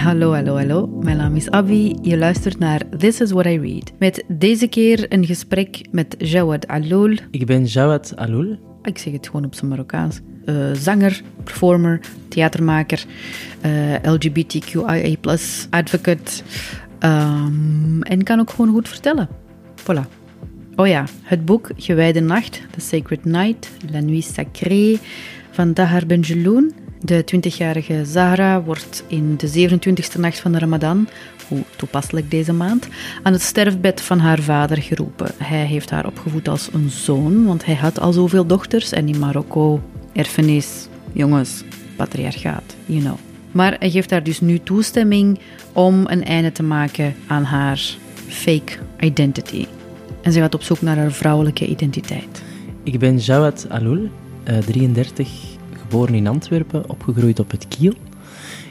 Hallo, hallo, hallo. Mijn naam is Abby. Je luistert naar This is What I Read. Met deze keer een gesprek met Jawad Aloul. Ik ben Jawad Aloul. Ik zeg het gewoon op zijn Marokkaans. Uh, zanger, performer, theatermaker, uh, LGBTQIA advocate. Um, en kan ook gewoon goed vertellen. Voilà. Oh ja, het boek Gewijde Nacht, The Sacred Night, La Nuit Sacrée van Tahar Benjeloun de 20-jarige Zahra wordt in de 27e nacht van de Ramadan, hoe toepasselijk deze maand, aan het sterfbed van haar vader geroepen. Hij heeft haar opgevoed als een zoon, want hij had al zoveel dochters en in Marokko erfenis, jongens, patriarchaat, you know. Maar hij geeft haar dus nu toestemming om een einde te maken aan haar fake identity. En ze gaat op zoek naar haar vrouwelijke identiteit. Ik ben Jawad Aloul, 33, eh, geboren in Antwerpen, opgegroeid op het Kiel.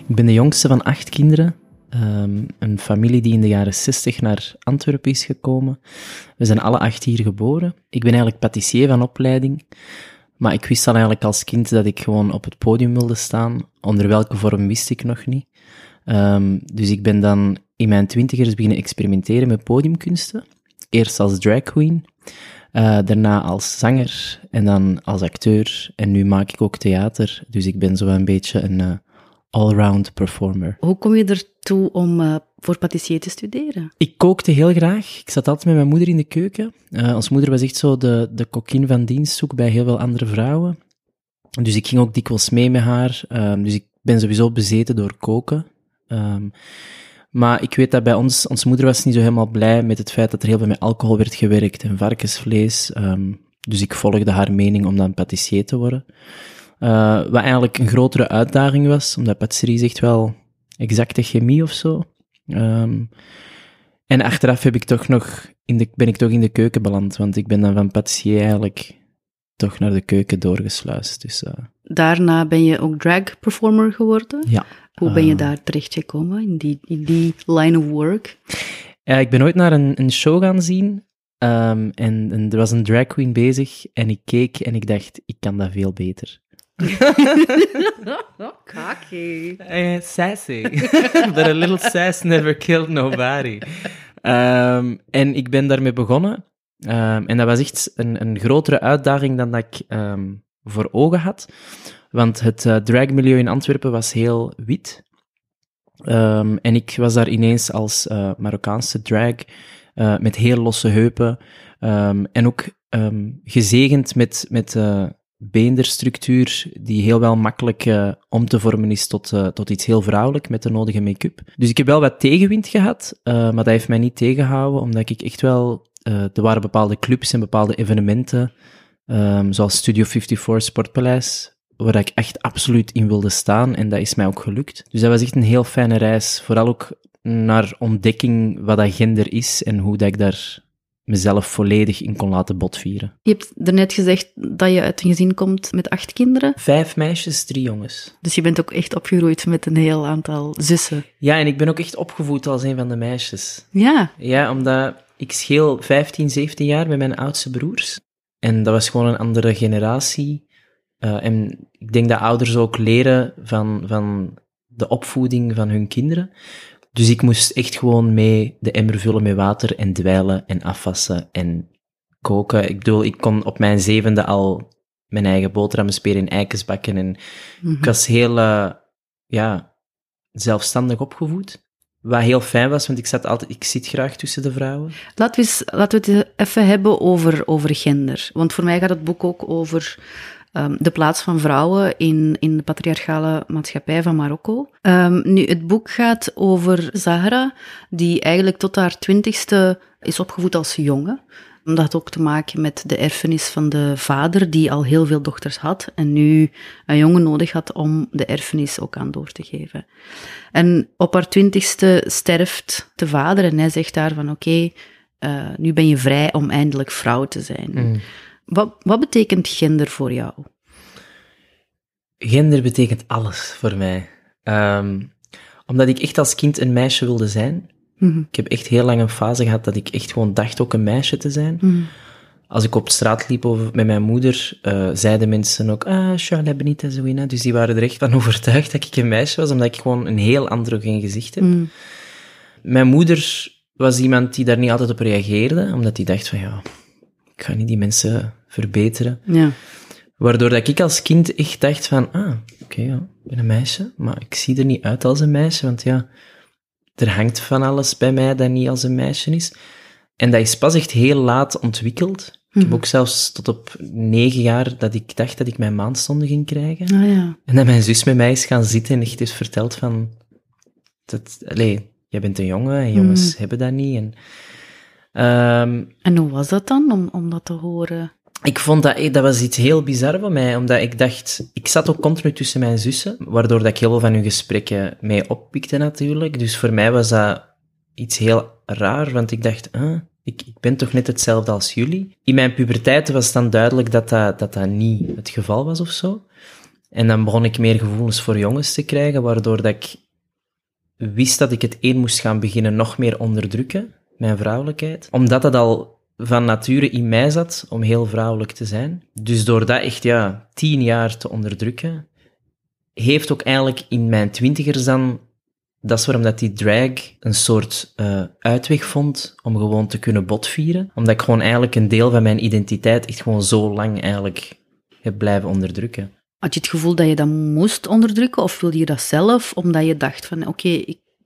Ik ben de jongste van acht kinderen. Um, een familie die in de jaren 60 naar Antwerpen is gekomen. We zijn alle acht hier geboren. Ik ben eigenlijk patissier van opleiding. Maar ik wist al eigenlijk als kind dat ik gewoon op het podium wilde staan. Onder welke vorm wist ik nog niet. Um, dus ik ben dan in mijn twintigers beginnen experimenteren met podiumkunsten. Eerst als drag queen. Uh, daarna als zanger en dan als acteur. En nu maak ik ook theater. Dus ik ben zo een beetje een uh, allround performer. Hoe kom je ertoe om uh, voor patissier te studeren? Ik kookte heel graag. Ik zat altijd met mijn moeder in de keuken. ons moeder was echt zo de, de kokkin van dienstzoek bij heel veel andere vrouwen. Dus ik ging ook dikwijls mee met haar. Um, dus ik ben sowieso bezeten door koken. Um, maar ik weet dat bij ons, onze moeder was niet zo helemaal blij met het feit dat er heel veel met alcohol werd gewerkt en varkensvlees. Um, dus ik volgde haar mening om dan patissier te worden. Uh, wat eigenlijk een grotere uitdaging was, omdat patisserie is echt wel exacte chemie of zo. Um, en achteraf heb ik toch nog in de, ben ik toch in de keuken beland, want ik ben dan van patissier eigenlijk toch naar de keuken doorgesluist. Dus, uh... Daarna ben je ook drag performer geworden? Ja. Hoe ben je uh... daar terechtgekomen, in die, in die line of work? Ja, ik ben ooit naar een, een show gaan zien um, en, en, er was een drag queen bezig en ik keek en ik dacht, ik kan dat veel beter. Cocky. Uh, sassy. But a little sass never killed nobody. Um, en ik ben daarmee begonnen. Um, en dat was echt een, een grotere uitdaging dan dat ik um, voor ogen had. Want het uh, dragmilieu in Antwerpen was heel wit. Um, en ik was daar ineens als uh, Marokkaanse drag uh, met heel losse heupen. en ook gezegend met, met beenderstructuur die heel wel makkelijk om te vormen is tot, tot iets heel vrouwelijk met de nodige make-up. Dus ik heb wel wat tegenwind gehad, maar dat heeft mij niet tegengehouden, omdat ik echt wel uh, er waren bepaalde clubs en bepaalde evenementen, um, zoals Studio 54 Sportpaleis, waar ik echt absoluut in wilde staan en dat is mij ook gelukt. Dus dat was echt een heel fijne reis, vooral ook naar ontdekking wat dat gender is en hoe dat ik daar mezelf volledig in kon laten botvieren. Je hebt daarnet gezegd dat je uit een gezin komt met acht kinderen. Vijf meisjes, drie jongens. Dus je bent ook echt opgegroeid met een heel aantal zussen. Ja, en ik ben ook echt opgevoed als een van de meisjes. Ja. Ja, omdat ik scheel 15, 17 jaar met mijn oudste broers. En dat was gewoon een andere generatie. Uh, en ik denk dat ouders ook leren van, van de opvoeding van hun kinderen. Dus ik moest echt gewoon mee de emmer vullen met water en dweilen en afwassen en koken. Ik bedoel, ik kon op mijn zevende al mijn eigen boterhammen spelen in eikens bakken. En mm ik was heel, uh, ja, zelfstandig opgevoed. Wat heel fijn was, want ik, zat altijd, ik zit graag tussen de vrouwen. Laten we, eens, laten we het even hebben over, over gender. Want voor mij gaat het boek ook over um, de plaats van vrouwen in, in de patriarchale maatschappij van Marokko. Um, nu, het boek gaat over Zahra, die eigenlijk tot haar twintigste is opgevoed als jongen. Dat had ook te maken met de erfenis van de vader, die al heel veel dochters had en nu een jongen nodig had om de erfenis ook aan door te geven. En op haar twintigste sterft de vader en hij zegt daar van oké, okay, uh, nu ben je vrij om eindelijk vrouw te zijn. Mm. Wat, wat betekent gender voor jou? Gender betekent alles voor mij. Um, omdat ik echt als kind een meisje wilde zijn. Mhm. Ik heb echt heel lang een fase gehad dat ik echt gewoon dacht ook een meisje te zijn. Mm als ik op straat liep over, met mijn moeder, eh, zeiden mensen ook, ah, Charlotte Benita Zouina. Dus die waren er echt van overtuigd dat ik een meisje was, omdat ik gewoon een heel androgeen gezicht heb. Mm. Mijn moeder was iemand die daar niet altijd op reageerde, omdat die dacht van, ja, ik ga niet die mensen verbeteren. Ja. Waardoor dat ik als kind echt dacht van, ah, oké, ja, ik ben een meisje, maar ik zie er niet uit als een meisje, want ja, er hangt van alles bij mij dat niet als een meisje is. En dat is pas echt heel laat ontwikkeld. Ik heb ook zelfs tot op negen jaar dat ik dacht dat ik mijn maandstonden ging krijgen. Ah ja. En dat mijn zus met mij is gaan zitten en echt heeft verteld van... Dat, allee, jij bent een jongen en jongens hebben dat niet. En, ehm, En hoe was dat dan, om, om dat te horen? Ik vond dat, dat was iets heel bizar van mij, omdat ik dacht, ik zat ook continu tussen mijn zussen, waardoor dat ik heel veel van hun gesprekken mee oppikte natuurlijk. Dus voor mij was dat iets heel raar, want ik dacht, ik, ik ben toch net hetzelfde als jullie. In mijn puberteit was het dan duidelijk dat dat, dat, dat niet het geval was of zo. En dan begon ik meer gevoelens voor jongens te krijgen, waardoor dat ik wist dat ik het een moest gaan beginnen nog meer onderdrukken, mijn vrouwelijkheid. Omdat het al van nature in mij zat om heel vrouwelijk te zijn. Dus door dat echt, ja, tien jaar te onderdrukken, heeft ook eigenlijk in mijn twintigers dan, dat is waarom dat die drag een soort eh, uitweg vond om gewoon te kunnen botvieren. Omdat ik gewoon eigenlijk een deel van mijn identiteit echt gewoon zo lang eigenlijk heb blijven onderdrukken. Had je het gevoel dat je dat moest onderdrukken, of wilde je dat zelf, omdat je dacht van, oké,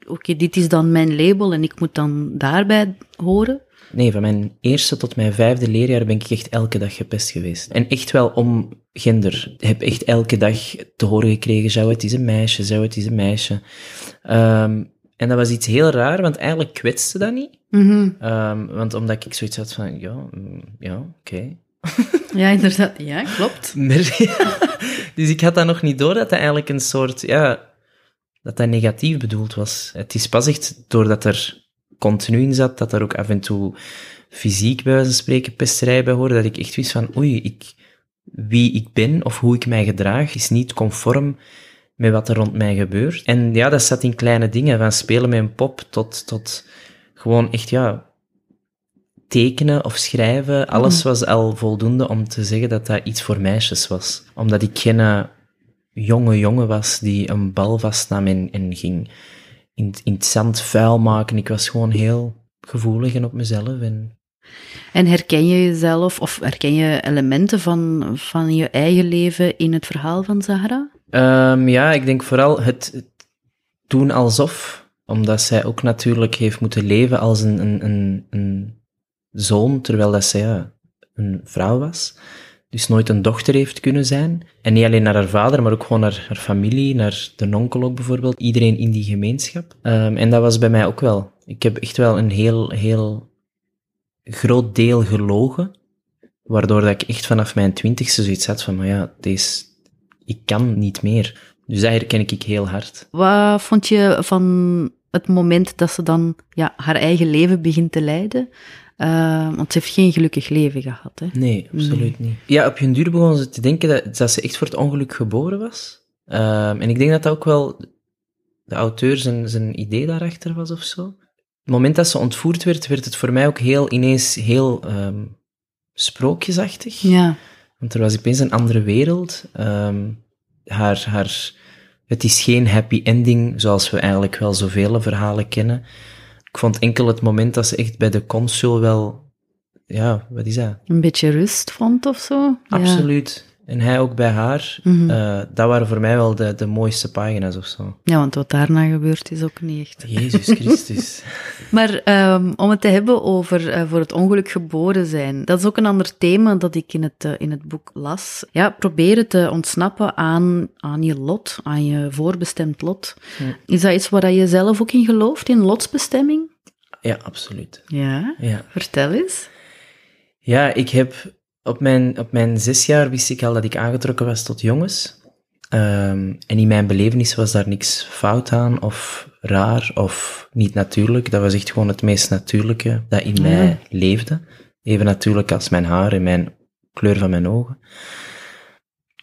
oké, dit is dan mijn label en ik moet dan daarbij horen? Nee, van mijn eerste tot mijn vijfde leerjaar ben ik echt elke dag gepest geweest. En echt wel om gender. Ik heb echt elke dag te horen gekregen, zou het is een meisje, zou het is een meisje. Ehm, en dat was iets heel raar, want eigenlijk kwetste dat niet. Mhm. Ehm, want omdat ik zoiets had van, ja, mm, ja, oké. Ja, inderdaad. Ja, klopt. Maar, ja, dus ik had dat nog niet door dat dat eigenlijk een soort, ja, dat dat negatief bedoeld was. Het is pas echt doordat er continu in zat, dat er ook af en toe fysiek bij wijze van spreken pesterij bij hoorde, dat ik echt wist van, oei, ik, wie ik ben of hoe ik mij gedraag is niet conform met wat er rond mij gebeurt. En ja, dat zat in kleine dingen, van spelen met een pop tot, tot gewoon echt, ja, tekenen of schrijven, alles was al voldoende om te zeggen dat dat iets voor meisjes was. Omdat ik geen eh, jonge jongen was die een bal vastnam en, en ging in, in het zand vuil maken. Ik was gewoon heel gevoelig en op mezelf. En En herken je jezelf, of herken je elementen van, van je eigen leven in het verhaal van Zahra? Ehm, ja, ik denk vooral het, het doen alsof, omdat zij ook natuurlijk heeft moeten leven als een, een, een, een zoon, terwijl dat zij ja, een vrouw was. Dus nooit een dochter heeft kunnen zijn. En niet alleen naar haar vader, maar ook gewoon naar haar familie, naar de onkel ook bijvoorbeeld. Iedereen in die gemeenschap. Ehm, en dat was bij mij ook wel. Ik heb echt wel een heel, heel groot deel gelogen. Waardoor dat ik echt vanaf mijn twintigste zoiets had van, maar ja, deze, ik kan niet meer. Dus dat herken ik heel hard. Wat vond je van het moment dat ze dan ja, haar eigen leven begint te leiden? Eh, want ze heeft geen gelukkig leven gehad. Hè? Nee, absoluut niet. Ja, op hun duur begon ze te denken dat, dat ze echt voor het ongeluk geboren was. Ehm, en ik denk dat dat ook wel de auteur zijn, zijn idee daarachter was of zo. Het moment dat ze ontvoerd werd, werd het voor mij ook heel, ineens heel ehm, sprookjesachtig. Ja. Want er was opeens een andere wereld. Ehm, haar, haar, het is geen happy ending, zoals we eigenlijk wel zoveel verhalen kennen. Ik vond enkel het moment dat ze echt bij de consul wel, ja, wat is dat? Een beetje rust vond of zo? Absoluut. En hij ook bij haar. Mhm. Eh, dat waren voor mij wel de, de mooiste pagina's of zo. Ja, want wat daarna gebeurt is ook niet echt. Jezus Christus. Maar ehm, om het te hebben over eh, voor het ongeluk geboren zijn, dat is ook een ander thema dat ik in het, eh, in het boek las. Ja, proberen te ontsnappen aan, aan je lot, aan je voorbestemd lot. Is dat iets waar je zelf ook in gelooft, in lotsbestemming? ja, absoluut. Ja, Ja. vertel eens. Ja, ik heb op mijn, op mijn zes jaar wist ik al dat ik aangetrokken was tot jongens. Ehm, en in mijn belevenis was daar niks fout aan of raar of niet natuurlijk. Dat was echt gewoon het meest natuurlijke dat in mij leefde. Even natuurlijk als mijn haar en mijn kleur van mijn ogen.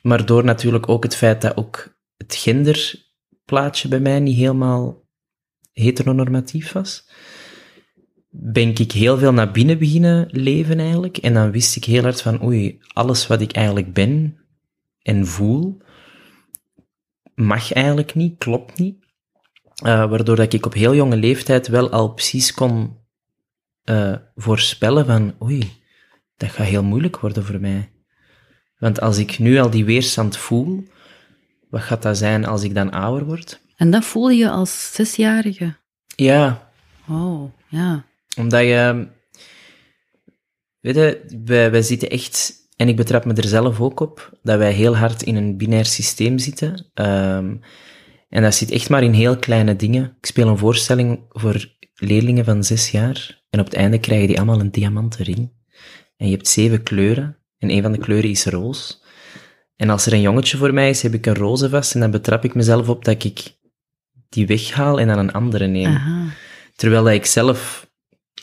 Maar door natuurlijk ook het feit dat ook het genderplaatje bij mij niet helemaal heteronormatief was, ben ik heel veel naar binnen beginnen leven eigenlijk. En dan wist ik heel hard van, oei, alles wat ik eigenlijk ben en voel, mag eigenlijk niet, klopt niet. Uh, waardoor dat ik op heel jonge leeftijd wel al precies kon uh, voorspellen van, oei, dat gaat heel moeilijk worden voor mij. Want als ik nu al die weerstand voel, wat gaat dat zijn als ik dan ouder word? En dat voel je als zesjarige? Ja. Oh, ja. Omdat je... Weet je, wij, wij zitten echt... En ik betrap me er zelf ook op, dat wij heel hard in een binair systeem zitten. Um, en dat zit echt maar in heel kleine dingen. Ik speel een voorstelling voor leerlingen van zes jaar. En op het einde krijgen die allemaal een diamanten ring. En je hebt zeven kleuren. En een van de kleuren is roos. En als er een jongetje voor mij is, heb ik een roze vast. En dan betrap ik mezelf op dat ik die weghaal en dan een andere neem. Aha. Terwijl dat ik zelf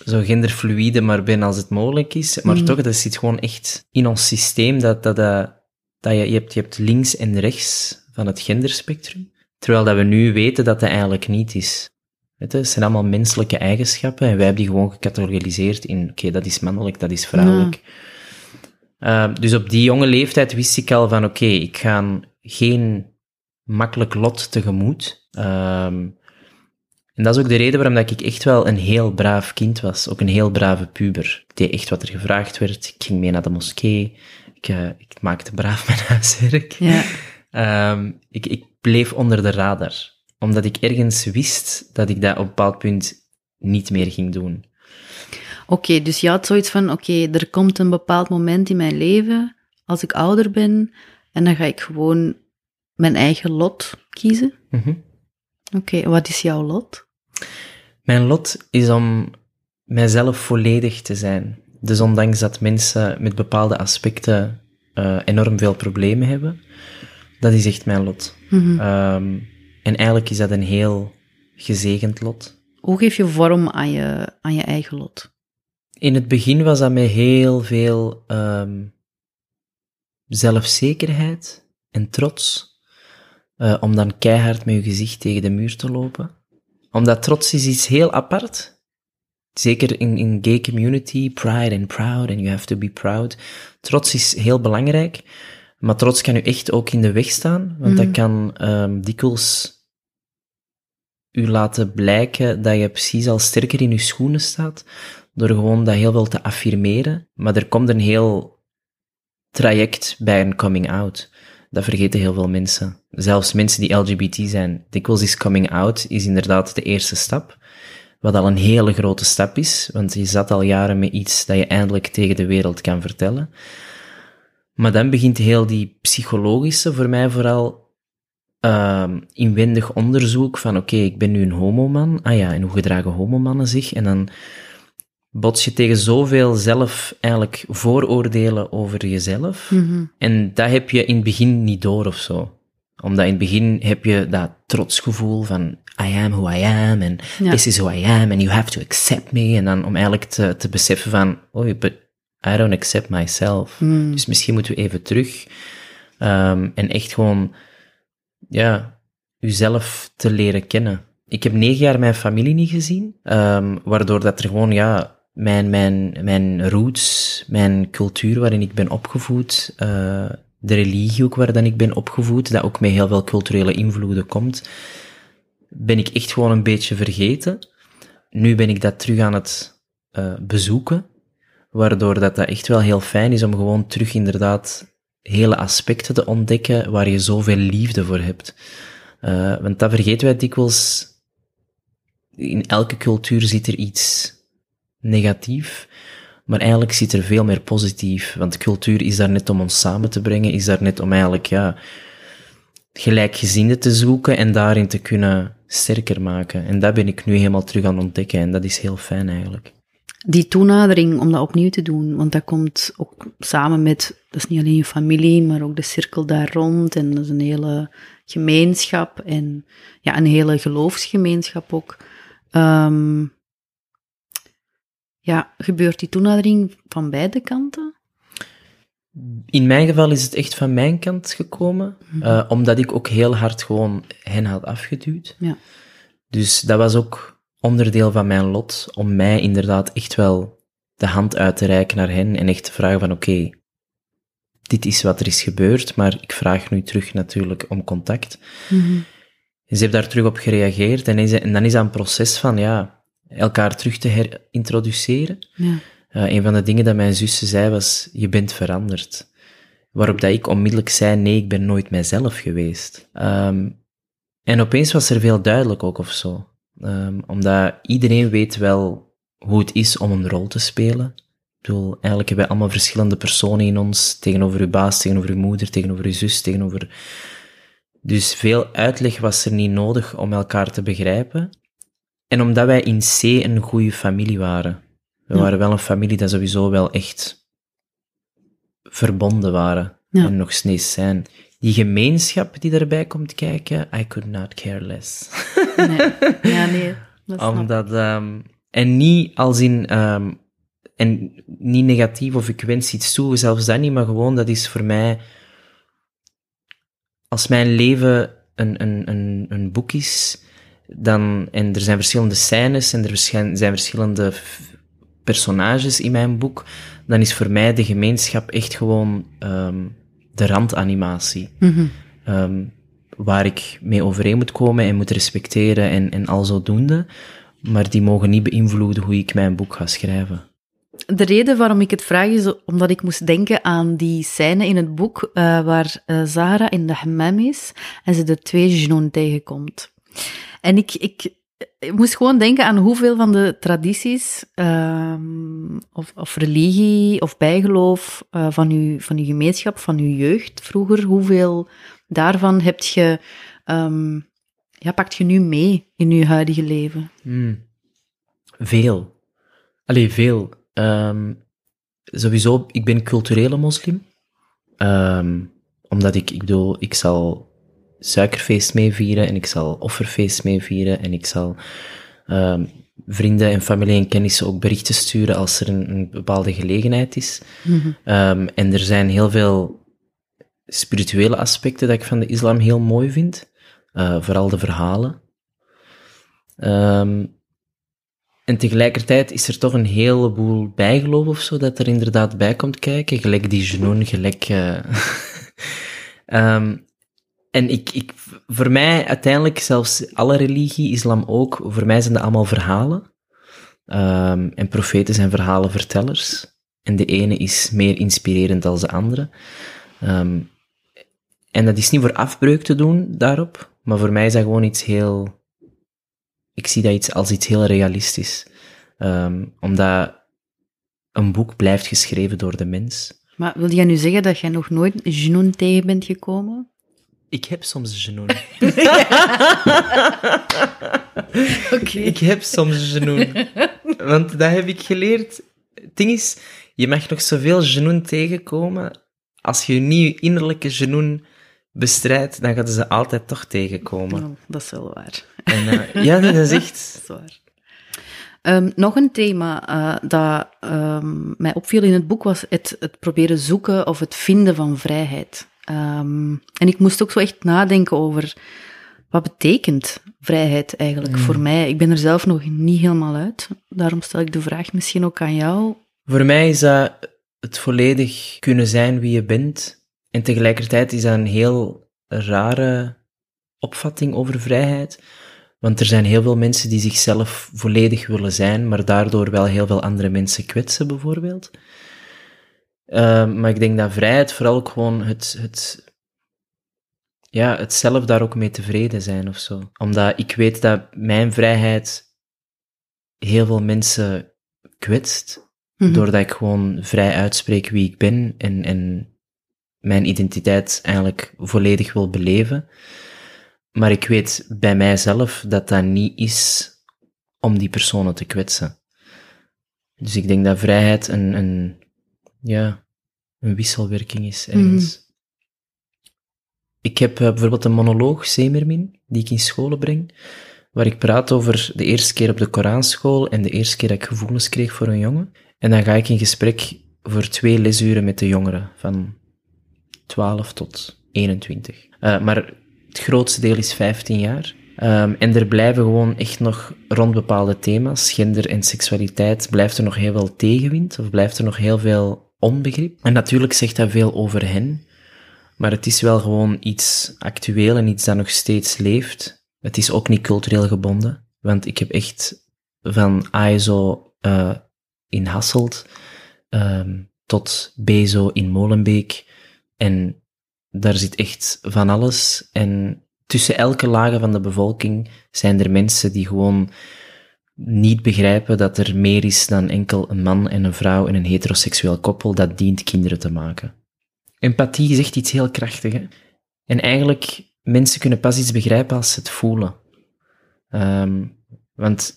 zo genderfluide maar ben als het mogelijk is. Maar Mhm. toch, dat zit gewoon echt in ons systeem. Dat, dat, dat, dat je, je, hebt, je hebt links en rechts van het genderspectrum. Terwijl dat we nu weten dat dat eigenlijk niet is. Weet je, het zijn allemaal menselijke eigenschappen en wij hebben die gewoon gecategoriseerd in, oké, dat is mannelijk, dat is vrouwelijk. Uh, dus op die jonge leeftijd wist ik al van, oké, ik ga geen makkelijk lot tegemoet. Um, en dat is ook de reden waarom dat ik echt wel een heel braaf kind was. Ook een heel brave puber. Ik deed echt wat er gevraagd werd. Ik ging mee naar de moskee. Ik, uh, ik maakte braaf mijn huiswerk. Ja. Um, ik, ik bleef onder de radar. Omdat ik ergens wist dat ik dat op een bepaald punt niet meer ging doen. Oké, okay, dus je had zoiets van, oké, okay, er komt een bepaald moment in mijn leven, als ik ouder ben, en dan ga ik gewoon mijn eigen lot kiezen. Mm -hmm. Oké, okay, wat is jouw lot? Mijn lot is om mijzelf volledig te zijn. Dus ondanks dat mensen met bepaalde aspecten uh, enorm veel problemen hebben, dat is echt mijn lot. Mm -hmm. um, en eigenlijk is dat een heel gezegend lot. Hoe geef je vorm aan je, aan je eigen lot? In het begin was dat met heel veel um, zelfzekerheid en trots. Uh, om dan keihard met je gezicht tegen de muur te lopen. Omdat trots is iets heel apart. Zeker in, in gay community, pride and proud, and you have to be proud. Trots is heel belangrijk. Maar trots kan u echt ook in de weg staan, want mm. dat kan um, dikwijls u laten blijken dat je precies al sterker in je schoenen staat, door gewoon dat heel veel te affirmeren. Maar er komt een heel traject bij een coming out. Dat vergeten heel veel mensen. Zelfs mensen die LGBT zijn. Dikwijls is coming out is inderdaad de eerste stap. Wat al een hele grote stap is, want je zat al jaren met iets dat je eindelijk tegen de wereld kan vertellen. Maar dan begint heel die psychologische, voor mij vooral, uh, inwendig onderzoek van, oké, ik ben nu een homoman. Ah ja, en hoe gedragen homomannen zich? En dan bots je tegen zoveel zelf eigenlijk vooroordelen over jezelf. Mm -hmm. En dat heb je in het begin niet door of zo. Omdat in het begin heb je dat trotsgevoel van I am who I am and ja. this is who I am and you have to accept me. En dan om eigenlijk te, te beseffen van, oh, but I don't accept myself. Mm. Dus misschien moeten we even terug um, en echt gewoon, ja, uzelf te leren kennen. Ik heb negen jaar mijn familie niet gezien, um, waardoor dat er gewoon, ja, mijn, mijn, mijn roots, mijn cultuur waarin ik ben opgevoed, uh, de religie ook waar dan ik ben opgevoed, dat ook met heel veel culturele invloeden komt, ben ik echt gewoon een beetje vergeten. Nu ben ik dat terug aan het uh, bezoeken, waardoor dat, dat echt wel heel fijn is om gewoon terug inderdaad hele aspecten te ontdekken waar je zoveel liefde voor hebt. Uh, want dat vergeten wij dikwijls. In elke cultuur zit er iets negatief, maar eigenlijk zit er veel meer positief. Want cultuur is daar net om ons samen te brengen, is daar net om eigenlijk, ja, gelijkgezinden te zoeken en daarin te kunnen sterker maken. En dat ben ik nu helemaal terug aan het ontdekken en dat is heel fijn eigenlijk. Die toenadering om dat opnieuw te doen, want dat komt ook samen met, dat is niet alleen je familie, maar ook de cirkel daar rond en dat is een hele gemeenschap en ja, een hele geloofsgemeenschap ook. Um, ja, gebeurt die toenadering van beide kanten? In mijn geval is het echt van mijn kant gekomen, mm -hmm. uh, omdat ik ook heel hard gewoon hen had afgeduwd. Ja. Dus dat was ook onderdeel van mijn lot om mij inderdaad echt wel de hand uit te reiken naar hen en echt te vragen van oké, dit is wat er is gebeurd, maar ik vraag nu terug natuurlijk om contact. Mhm. En ze heeft daar terug op gereageerd en, is, en dan is dat een proces van ja, elkaar terug te herintroduceren. Ja. Uh, een van de dingen dat mijn zus zei was, je bent veranderd. Waarop dat ik onmiddellijk zei, nee, ik ben nooit mijzelf geweest. Um, en opeens was er veel duidelijk ook of zo. Um, omdat iedereen weet wel hoe het is om een rol te spelen. Ik bedoel, eigenlijk hebben wij allemaal verschillende personen in ons, tegenover uw baas, tegenover uw moeder, tegenover uw zus, tegenover... Dus veel uitleg was er niet nodig om elkaar te begrijpen. En omdat wij in C een goede familie waren. We Ja. waren wel een familie dat sowieso wel echt verbonden waren. Ja. En nog steeds zijn. Die gemeenschap die daarbij komt kijken, I could not care less. Nee. Ja, nee. Dat. Omdat, ehm, en niet als in, ehm, en niet negatief of ik wens iets toe, zelfs dat niet, maar gewoon dat is voor mij, als mijn leven een, een, een, een boek is, dan, en er zijn verschillende scènes en er zijn verschillende personages in mijn boek, dan is voor mij de gemeenschap echt gewoon ehm, de randanimatie Mhm. ehm, waar ik mee overeen moet komen en moet respecteren en, en al zodoende. Maar die mogen niet beïnvloeden hoe ik mijn boek ga schrijven. De reden waarom ik het vraag is omdat ik moest denken aan die scène in het boek eh, waar eh, Zahra in de hammam is en ze de twee genoen tegenkomt. En ik, ik, moest gewoon denken aan hoeveel van de tradities ehm, of, of religie of bijgeloof eh, van, uw, van uw gemeenschap, van uw jeugd vroeger, hoeveel daarvan heb je, ehm, ja, pakt je nu mee in uw huidige leven? Hmm. Veel. Allee, veel. Ehm, sowieso, ik ben culturele moslim. Omdat ik, ik bedoel, ik zal suikerfeest meevieren en ik zal offerfeest meevieren en ik zal ehm, vrienden en familie en kennissen ook berichten sturen als er een, een bepaalde gelegenheid is. Ehm, en er zijn heel veel spirituele aspecten dat ik van de islam heel mooi vind. Eh, vooral de verhalen. Ehm, en tegelijkertijd is er toch een heleboel bijgeloof of zo dat er inderdaad bij komt kijken. Gelijk die genoen, gelijk... eh, ehm, en ik, ik, voor mij uiteindelijk, zelfs alle religie, islam ook, voor mij zijn dat allemaal verhalen. Ehm, en profeten zijn verhalenvertellers. En de ene is meer inspirerend dan de andere. Ehm, en dat is niet voor afbreuk te doen daarop, maar voor mij is dat gewoon iets heel... Ik zie dat iets als iets heel realistisch. Ehm, omdat een boek blijft geschreven door de mens. Maar wil jij nu zeggen dat jij nog nooit genoen tegen bent gekomen? Ik heb soms genoen. Oké. Ik heb soms genoen. Want dat heb ik geleerd. Het ding is, je mag nog zoveel genoen tegenkomen. Als je niet je innerlijke genoen bestrijdt, dan gaan ze altijd toch tegenkomen. Oh, dat is wel waar. En, eh, ja, dat is echt... Dat is waar. Ehm, nog een thema eh, dat ehm, mij opviel in het boek was het, het proberen zoeken of het vinden van vrijheid. Ehm, en ik moest ook zo echt nadenken over wat betekent vrijheid eigenlijk voor mij. Ik ben er zelf nog niet helemaal uit. Daarom stel ik de vraag misschien ook aan jou. Voor mij is dat het volledig kunnen zijn wie je bent. En tegelijkertijd is dat een heel rare opvatting over vrijheid. Want er zijn heel veel mensen die zichzelf volledig willen zijn, maar daardoor wel heel veel andere mensen kwetsen, bijvoorbeeld. Uh, maar ik denk dat vrijheid vooral ook gewoon het, het, ja, het zelf daar ook mee tevreden zijn of zo. Omdat ik weet dat mijn vrijheid heel veel mensen kwetst. Mhm. Doordat ik gewoon vrij uitspreek wie ik ben en, en mijn identiteit eigenlijk volledig wil beleven. Maar ik weet bij mijzelf dat dat niet is om die personen te kwetsen. Dus ik denk dat vrijheid een, een, ja, een wisselwerking is ergens. Ik heb uh, bijvoorbeeld een monoloog, Semermin, die ik in scholen breng, waar ik praat over de eerste keer op de Koranschool en de eerste keer dat ik gevoelens kreeg voor een jongen. En dan ga ik in gesprek voor twee lesuren met de jongeren, van 12 tot 21. Uh, maar het grootste deel is 15 jaar. Ehm, en er blijven gewoon echt nog rond bepaalde thema's, gender en seksualiteit, blijft er nog heel veel tegenwind, of blijft er nog heel veel onbegrip. En natuurlijk zegt dat veel over hen, maar het is wel gewoon iets actueel en iets dat nog steeds leeft. Het is ook niet cultureel gebonden, want ik heb echt van ASO uh, in Hasselt um, tot Bezo in Molenbeek en daar zit echt van alles. En tussen elke lagen van de bevolking zijn er mensen die gewoon niet begrijpen dat er meer is dan enkel een man en een vrouw en een heteroseksueel koppel dat dient kinderen te maken. Empathie is echt iets heel krachtigs. En eigenlijk, mensen kunnen pas iets begrijpen als ze het voelen. Um, want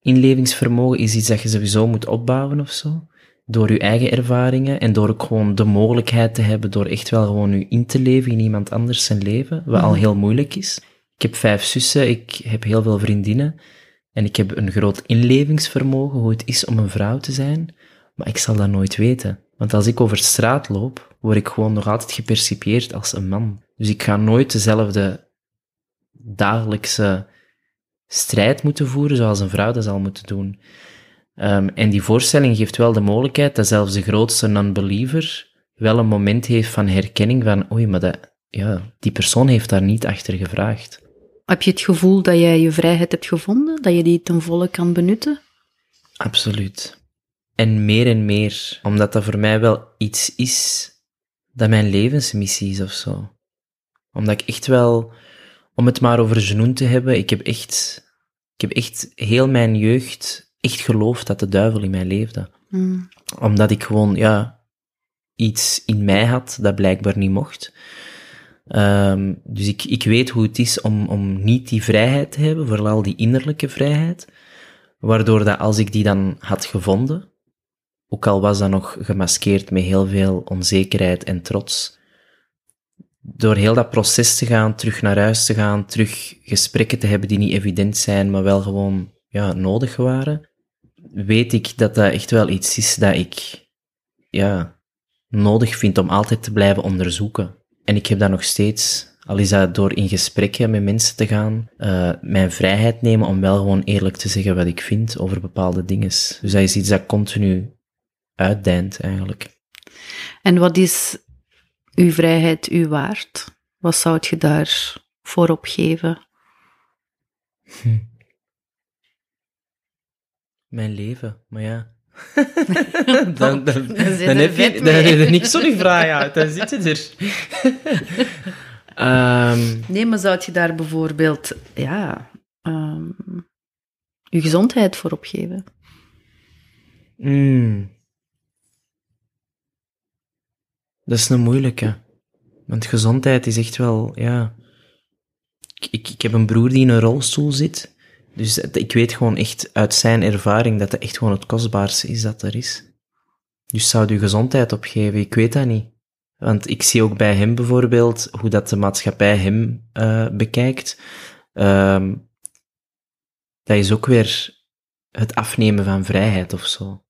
inlevingsvermogen is iets dat je sowieso moet opbouwen of zo door je eigen ervaringen en door ook gewoon de mogelijkheid te hebben door echt wel gewoon je in te leven in iemand anders zijn leven, wat al mhm. heel moeilijk is. Ik heb vijf zussen, ik heb heel veel vriendinnen en ik heb een groot inlevingsvermogen hoe het is om een vrouw te zijn, maar ik zal dat nooit weten. Want als ik over straat loop, word ik gewoon nog altijd gepercipieerd als een man. Dus ik ga nooit dezelfde dagelijkse strijd moeten voeren zoals een vrouw dat zal moeten doen. Um, en die voorstelling geeft wel de mogelijkheid dat zelfs de grootste non-believer wel een moment heeft van herkenning van, oei, maar dat, ja, die persoon heeft daar niet achter gevraagd. Heb je het gevoel dat jij je vrijheid hebt gevonden, dat je die ten volle kan benutten? Absoluut. En meer en meer, omdat dat voor mij wel iets is dat mijn levensmissie is of zo. Omdat ik echt wel, om het maar over genoemd te hebben, ik heb echt, ik heb echt heel mijn jeugd echt geloofd dat de duivel in mij leefde. Mm. Omdat ik gewoon, ja, iets in mij had dat blijkbaar niet mocht. Um, dus ik, ik weet hoe het is om, om niet die vrijheid te hebben, vooral die innerlijke vrijheid. Waardoor dat als ik die dan had gevonden, ook al was dat nog gemaskeerd met heel veel onzekerheid en trots, door heel dat proces te gaan, terug naar huis te gaan, terug gesprekken te hebben die niet evident zijn, maar wel gewoon ja, nodig waren, weet ik dat dat echt wel iets is dat ik ja, nodig vind om altijd te blijven onderzoeken. En ik heb dat nog steeds, al is dat door in gesprekken met mensen te gaan, uh, mijn vrijheid nemen om wel gewoon eerlijk te zeggen wat ik vind over bepaalde dingen. Dus dat is iets dat continu uitdijnt eigenlijk. En wat is uw vrijheid u waard? Wat zou je daar voor opgeven? Hm. Mijn leven, maar ja. Dan, dan, dan, dan heb je, dan heb je er niks zo vrij uit, dan zit je er. um, nee, maar zou je daar bijvoorbeeld, ja, um, je gezondheid voor opgeven? Mm. Dat is een moeilijke. Want gezondheid is echt wel, ja... Ik, ik, ik heb een broer die in een rolstoel zit. Dus ik weet gewoon echt uit zijn ervaring dat het echt gewoon het kostbaarste is dat er is. Dus zou je gezondheid opgeven? Ik weet dat niet. Want ik zie ook bij hem bijvoorbeeld hoe dat de maatschappij hem uh, bekijkt. Um, dat is ook weer het afnemen van vrijheid of zo.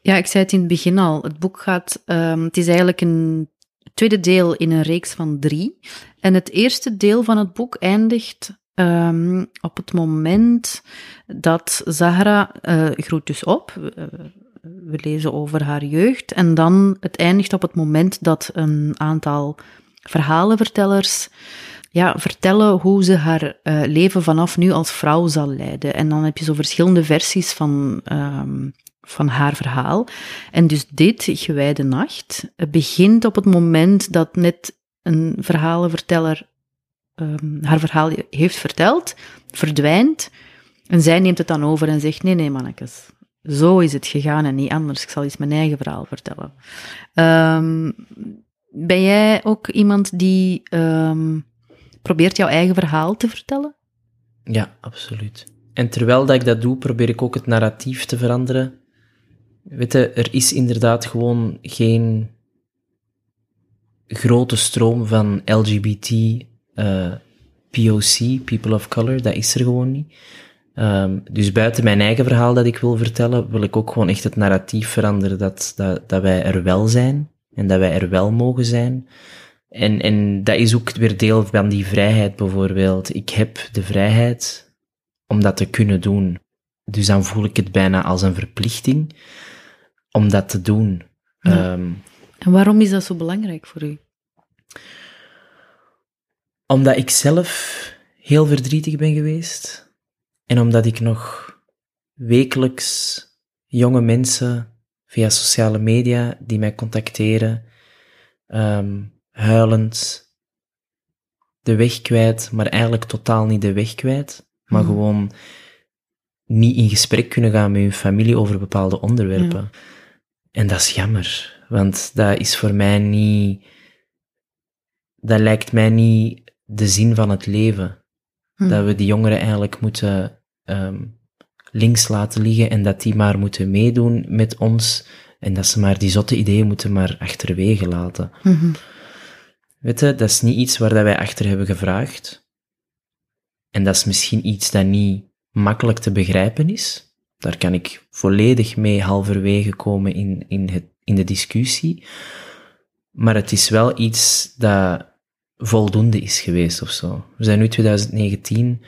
Ja, ik zei het in het begin al. Het boek gaat. Um, het is eigenlijk een tweede deel in een reeks van drie. En het eerste deel van het boek eindigt Um, op het moment dat Zahra uh, groeit dus op, we lezen over haar jeugd, en dan het eindigt op het moment dat een aantal verhalenvertellers ja, vertellen hoe ze haar uh, leven vanaf nu als vrouw zal leiden. En dan heb je zo verschillende versies van, um, van haar verhaal. En dus dit, Gewijde Nacht, begint op het moment dat net een verhalenverteller um, haar verhaal heeft verteld, verdwijnt. En zij neemt het dan over en zegt: Nee, nee, mannetjes. Zo is het gegaan en niet anders. Ik zal eens mijn eigen verhaal vertellen. Um, ben jij ook iemand die um, probeert jouw eigen verhaal te vertellen? Ja, absoluut. En terwijl dat ik dat doe, probeer ik ook het narratief te veranderen. Weet er is inderdaad gewoon geen grote stroom van LGBT uh, eh, POC, People of Color, dat is er gewoon niet. Um, dus buiten mijn eigen verhaal dat ik wil vertellen, wil ik ook gewoon echt het narratief veranderen dat, dat, dat wij er wel zijn en dat wij er wel mogen zijn. En, en dat is ook weer deel van die vrijheid bijvoorbeeld. Ik heb de vrijheid om dat te kunnen doen. Dus dan voel ik het bijna als een verplichting om dat te doen. Ja. Ehm, En waarom is dat zo belangrijk voor u? Omdat ik zelf heel verdrietig ben geweest. En omdat ik nog wekelijks jonge mensen via sociale media die mij contacteren, ehm, huilend, de weg kwijt, maar eigenlijk totaal niet de weg kwijt, maar Mhm. gewoon niet in gesprek kunnen gaan met hun familie over bepaalde onderwerpen. En dat is jammer, want dat is voor mij niet, dat lijkt mij niet de zin van het leven. Hm. Dat we die jongeren eigenlijk moeten ehm, links laten liggen en dat die maar moeten meedoen met ons en dat ze maar die zotte ideeën moeten maar achterwege laten. Mhm. Weet je, dat is niet iets waar dat wij achter hebben gevraagd. En dat is misschien iets dat niet makkelijk te begrijpen is. Daar kan ik volledig mee halverwege komen in, in, het, in de discussie. Maar het is wel iets dat voldoende is geweest of zo. We zijn nu 2019,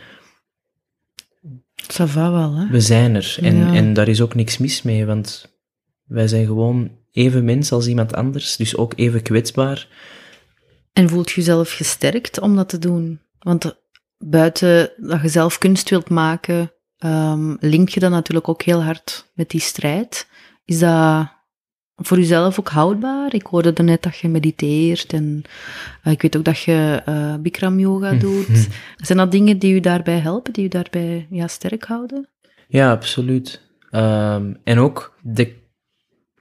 Ça va wel, hè? we zijn er. En, Ja. en daar is ook niks mis mee, want wij zijn gewoon even mens als iemand anders, dus ook even kwetsbaar. En voelt je jezelf gesterkt om dat te doen? Want buiten dat je zelf kunst wilt maken, ehm, link je dat natuurlijk ook heel hard met die strijd. Is dat voor jezelf ook houdbaar? Ik hoorde net dat je mediteert en eh, ik weet ook dat je eh, Bikram yoga doet. Zijn dat dingen die u daarbij helpen, die u daarbij ja, sterk houden? Ja, absoluut. Ehm, en ook de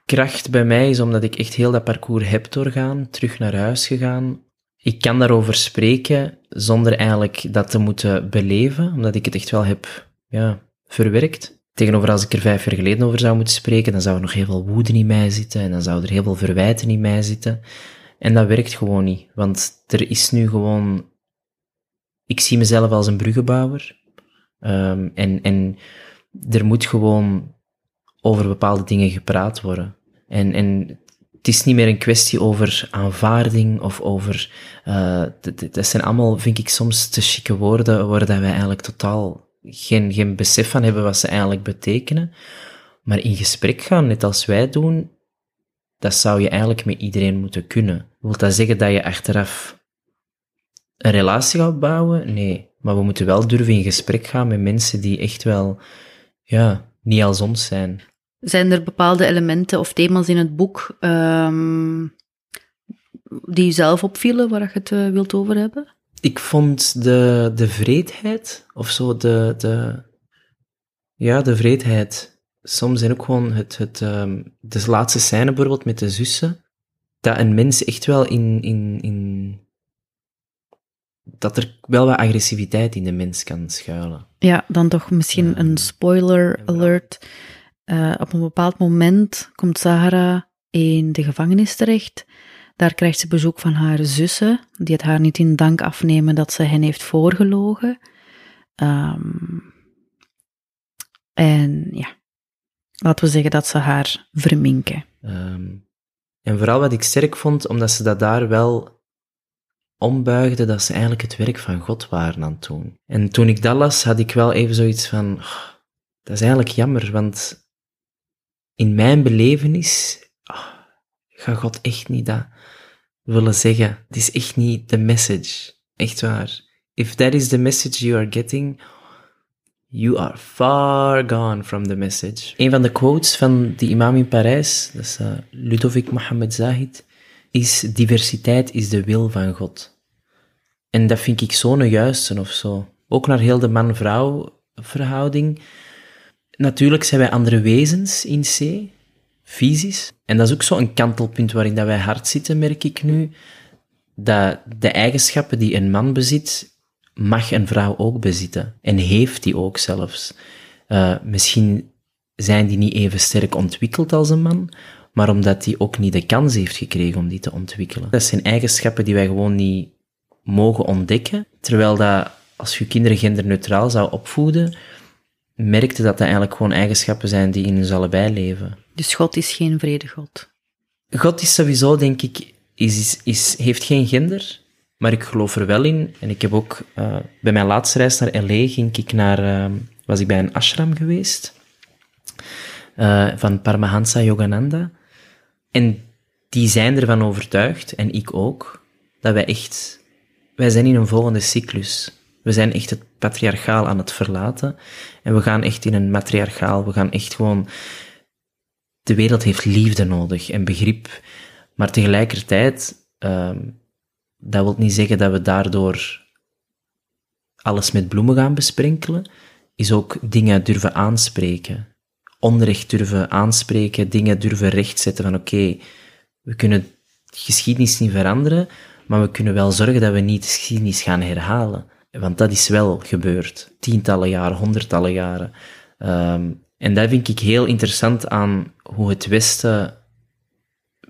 kracht bij mij is omdat ik echt heel dat parcours heb doorgaan, terug naar huis gegaan. Ik kan daarover spreken zonder eigenlijk dat te moeten beleven, omdat ik het echt wel heb ja, verwerkt. Tegenover als ik er vijf jaar geleden over zou moeten spreken, dan zou er nog heel veel woede in mij zitten en dan zou er heel veel verwijten in mij zitten. En dat werkt gewoon niet, want er is nu gewoon... Ik zie mezelf als een bruggenbouwer. Ehm, en, en er moet gewoon over bepaalde dingen gepraat worden. En, en het is niet meer een kwestie over aanvaarding of over... d- dat zijn allemaal, vind ik, soms te chique woorden waar dat wij eigenlijk totaal geen, besef van hebben wat ze eigenlijk betekenen. Maar in gesprek gaan, net als wij doen, dat zou je eigenlijk met iedereen moeten kunnen. Wil dat zeggen dat je achteraf een relatie gaat bouwen? Nee. Maar we moeten wel durven in gesprek gaan met mensen die echt wel, ja, niet als ons zijn. Zijn er bepaalde elementen of thema's in het boek ehm, die u zelf opvielen, waar je het eh, wilt over hebben? Ik vond de, de vreedheid, of zo, de, de, ja, de vreedheid. Soms zijn ook gewoon het, het, ehm, de laatste scène bijvoorbeeld met de zussen, dat een mens echt wel in, in, in, dat er wel wat agressiviteit in de mens kan schuilen. Ja, dan toch misschien een spoiler alert. Eh, op een bepaald moment komt Sahara in de gevangenis terecht. Daar krijgt ze bezoek van haar zussen, die het haar niet in dank afnemen dat ze hen heeft voorgelogen. Ehm, en ja, laten we zeggen dat ze haar verminken. Ehm, en vooral wat ik sterk vond, omdat ze dat daar wel ombuigden, dat ze eigenlijk het werk van God waren aan het doen. En toen ik dat las, had ik wel even zoiets van, "Oh, dat is eigenlijk jammer, want in mijn belevenis gaat God echt niet dat willen zeggen. Het is echt niet de message. Echt waar. If that is the message you are getting, You are far gone from the message. Een van de quotes van die imam in Parijs, dat is uh, Ludovic Mohammed Zahid, is diversiteit is de wil van God. En dat vind ik zo'n juiste of zo. Ook naar heel de man-vrouw verhouding. Natuurlijk zijn wij andere wezens in C, fysisch. En dat is ook zo'n kantelpunt waarin dat wij hard zitten, merk ik nu. Dat de eigenschappen die een man bezit, mag een vrouw ook bezitten. En heeft die ook zelfs. Uh, misschien zijn die niet even sterk ontwikkeld als een man, maar omdat die ook niet de kans heeft gekregen om die te ontwikkelen. Dat zijn eigenschappen die wij gewoon niet mogen ontdekken, terwijl dat als je kinderen genderneutraal zou opvoeden, merkte dat dat eigenlijk gewoon eigenschappen zijn die in ons allebei leven. Dus God is geen vredegod. God is sowieso, denk ik, is, is, is, heeft geen gender, maar ik geloof er wel in. En ik heb ook, uh, bij mijn laatste reis naar L.A. ging ik naar, uh, was ik bij een ashram geweest, uh, van Paramahansa Yogananda. En die zijn ervan overtuigd, en ik ook, dat wij echt, wij zijn in een volgende cyclus. We zijn echt het patriarchaal aan het verlaten. En we gaan echt in een matriarchaal, we gaan echt gewoon, de wereld heeft liefde nodig en begrip. Maar tegelijkertijd, um, dat wil niet zeggen dat we daardoor alles met bloemen gaan besprenkelen, is ook dingen durven aanspreken. Onrecht durven aanspreken, dingen durven rechtzetten van oké, we kunnen geschiedenis niet veranderen, maar we kunnen wel zorgen dat we niet de geschiedenis gaan herhalen. Want dat is wel gebeurd. Tientallen jaren, honderdtallen jaren. Um, en dat vind ik heel interessant aan hoe het Westen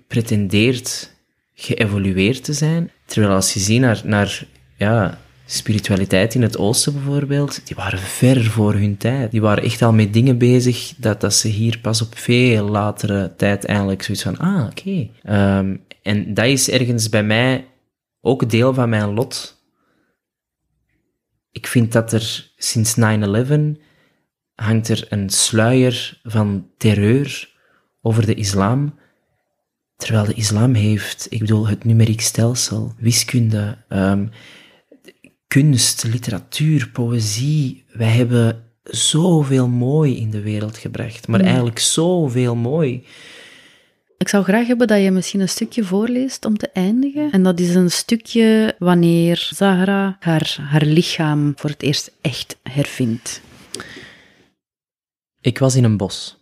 pretendeert geëvolueerd te zijn. Terwijl als je ziet naar, naar ja, spiritualiteit in het oosten bijvoorbeeld, die waren ver voor hun tijd. Die waren echt al met dingen bezig dat, dat ze hier pas op veel latere tijd eigenlijk zoiets van, ah, oké. Um, en dat is ergens bij mij ook deel van mijn lot. Ik vind dat er sinds 9-11 hangt er een sluier van terreur over de islam, terwijl de islam heeft, ik bedoel, het numeriek stelsel, wiskunde, um, kunst, literatuur, poëzie. Wij hebben zoveel mooi in de wereld gebracht, maar mm. eigenlijk zoveel mooi. Ik zou graag hebben dat je misschien een stukje voorleest om te eindigen. En dat is een stukje wanneer Zahra haar, haar lichaam voor het eerst echt hervindt. Ik was in een bos.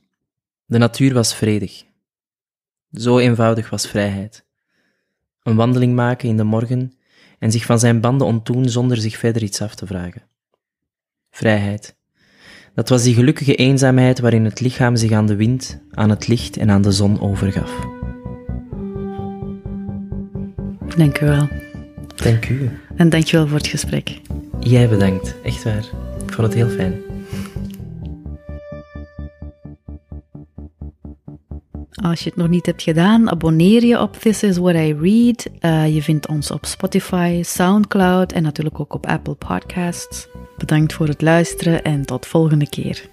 De natuur was vredig. Zo eenvoudig was vrijheid. Een wandeling maken in de morgen en zich van zijn banden ontdoen zonder zich verder iets af te vragen. Vrijheid. Dat was die gelukkige eenzaamheid waarin het lichaam zich aan de wind, aan het licht en aan de zon overgaf. Dank u wel. Dank u. En dank je wel voor het gesprek. Jij bedankt, echt waar. Ik vond het heel fijn. Als je het nog niet hebt gedaan, abonneer je op This Is What I Read. Uh, je vindt ons op Spotify, Soundcloud en natuurlijk ook op Apple Podcasts. Bedankt voor het luisteren en tot volgende keer.